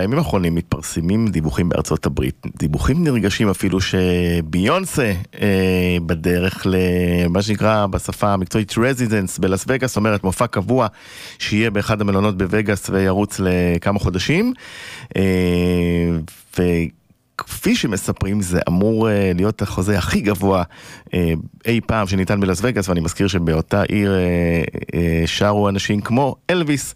בימים האחרונים מתפרסמים דיווחים בארצות הברית, דיווחים נרגשים אפילו שביונסה אה, בדרך למה שנקרא בשפה המקצועית רזידנס בלאס וגאס, אומרת מופע קבוע שיהיה באחד המלונות בווגאס וירוץ לכמה חודשים. אה. כפי שמספרים זה אמור uh, להיות החוזה הכי גבוה uh, אי פעם שניתן בלאס וגאס ואני מזכיר שבאותה עיר uh, uh, שרו אנשים כמו אלוויס,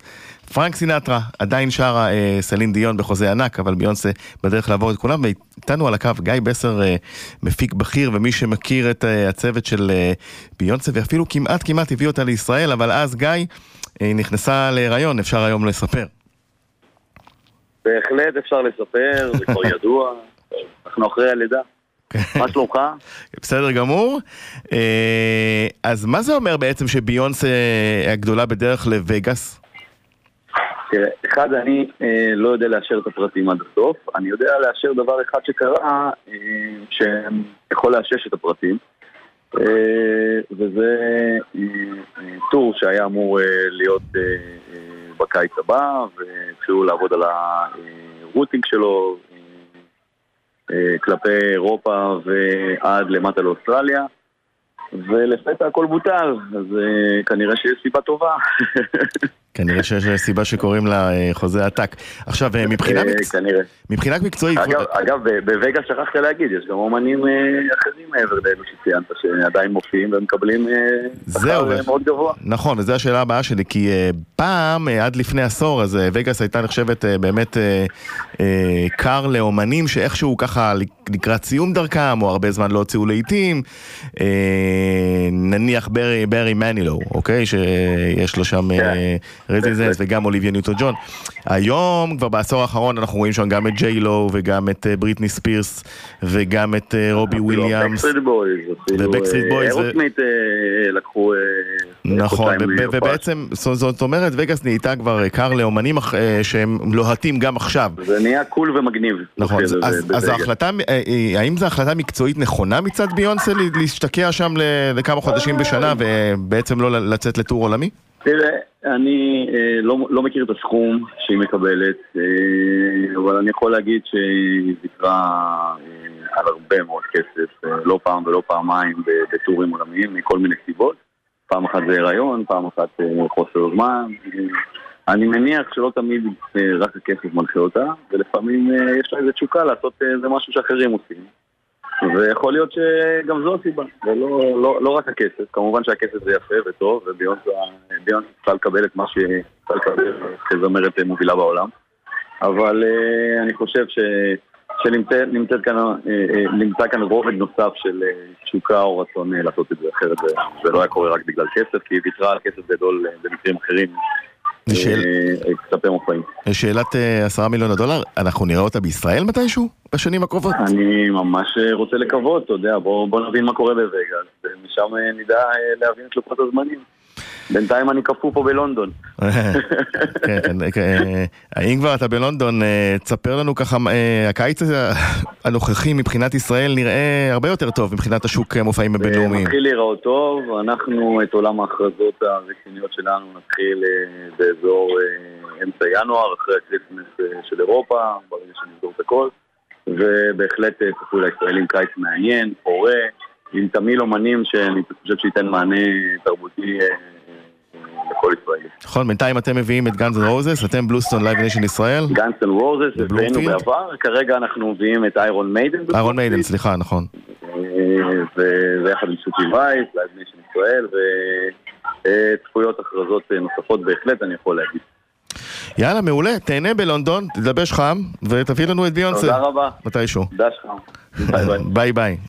פרנק סינטרה, עדיין שרה uh, סלין דיון בחוזה ענק אבל ביונסה בדרך לעבור את כולם ואיתנו על הקו גיא בסר uh, מפיק בכיר ומי שמכיר את uh, הצוות של uh, ביונסה ואפילו כמעט כמעט הביא אותה לישראל אבל אז גיא uh, נכנסה להיריון אפשר היום לספר. בהחלט אפשר לספר, זה כבר ידוע. אנחנו אחרי הלידה. כן. מה שלומך? בסדר גמור. אה, אז מה זה אומר בעצם שביונס הגדולה בדרך לווגאס? תראה, אחד, אני אה, לא יודע לאשר את הפרטים עד הסוף. אני יודע לאשר דבר אחד שקרה, אה, שיכול לאשש את הפרטים. אה, וזה אה, טור שהיה אמור אה, להיות אה, אה, בקיץ הבא, והתחילו לעבוד על הרוטינג שלו, כלפי אירופה ועד למטה לאוסטרליה ולפתע הכל בוטל, אז uh, כנראה שיש סיבה טובה. כנראה שיש סיבה שקוראים לה uh, חוזה עתק. עכשיו, uh, מבחינה, uh, מקצ... מבחינה מקצועית... אגב. אגב בווגה שכחת להגיד, יש גם אומנים אחרים מעבר לאלו שציינת, שעדיין מופיעים ומקבלים שכר מאוד גבוה. נכון, וזו השאלה הבאה שלי, כי פעם, עד לפני עשור, אז וגאס הייתה נחשבת באמת קבר לאומנים שאיכשהו ככה לקראת סיום דרכם, או הרבה זמן לא הוציאו להיטים. נניח ברי, ברי מנילו, אוקיי? שיש לו שם residence וגם אוליביה ניוטון ג'ון. היום, כבר בעשור האחרון, אנחנו רואים שם גם את ג'יי לו וגם את אה, בריטני ספירס וגם את אה, רובי וויליאמס. ובקסטריט בויז. אירוסמית לקחו... נכון, ובעצם, זאת אומרת, וגאס נהייתה כבר קבר לאומנים שהם לוהטים גם עכשיו. זה נהיה קול ומגניב. נכון, אז ההחלטה, האם זו החלטה מקצועית נכונה מצד ביונסה להשתקע שם לכמה חודשים בשנה ובעצם לא לצאת לטור עולמי? תראה, אני אה, לא, לא מכיר את הסכום שהיא מקבלת, אה, אבל אני יכול להגיד שהיא ויתרה אה, על הרבה מאוד כסף, אה, לא פעם ולא פעמיים בטורים עולמיים, מכל מיני סיבות. פעם אחת זה הריון, פעם אחת אה, חוסר זמן. אה, אני מניח שלא תמיד אה, רק הכסף מנחה אותה, ולפעמים אה, יש לה איזו תשוקה לעשות איזה משהו שאחרים עושים. ויכול להיות שגם זו הסיבה, ולא לא, לא רק הכסף, כמובן שהכסף זה יפה וטוב, וביונס צריכה לקבל את מה שהיא צריכה לקבל כזמרת מובילה בעולם, אבל uh, אני חושב ש... שנמצא כאן, uh, כאן רובד נוסף של תשוקה או רצון לעשות את זה אחרת, זה לא היה קורה רק בגלל כסף, כי היא ויתרה על כסף גדול במקרים אחרים כלפי מופעים. שאלת עשרה מיליון הדולר, אנחנו נראה אותה בישראל מתישהו? בשנים הקרובות? אני ממש רוצה לקוות, אתה יודע, בוא נבין מה קורה בווגאס, ומשם נדע להבין את לוחות הזמנים. בינתיים אני קפוא פה בלונדון. כן, כן, האם כבר אתה בלונדון, תספר לנו ככה, הקיץ הנוכחי מבחינת ישראל נראה הרבה יותר טוב מבחינת השוק המופעים הבינלאומיים. מתחיל להיראות טוב, אנחנו את עולם ההכרזות הרציניות שלנו נתחיל באזור אמצע ינואר, אחרי הקריסמס של אירופה, ברגע שנסגור את הכל, ובהחלט צפוי לישראלים קיץ מעניין, פורה, עם תמהיל אומנים שאני חושב שייתן מענה תרבותי לכל ישראלי. נכון, בינתיים אתם מביאים את גאנס רוזס, אתם בלוסטון לייב ניישן ישראל. גאנס רוזס, הבאנו בעבר, כרגע אנחנו מביאים את איירון מיידן. איירון מיידן, סליחה, נכון. ויחד עם שוקי וייס, לייב ניישן ישראל, וצפויות הכרזות נוספות בהחלט, אני יכול להגיד. יאללה, מעולה, תהנה בלונדון, תלבש חם, ותביא לנו את ביונסה. תודה רבה. מתישהו. ביי ביי.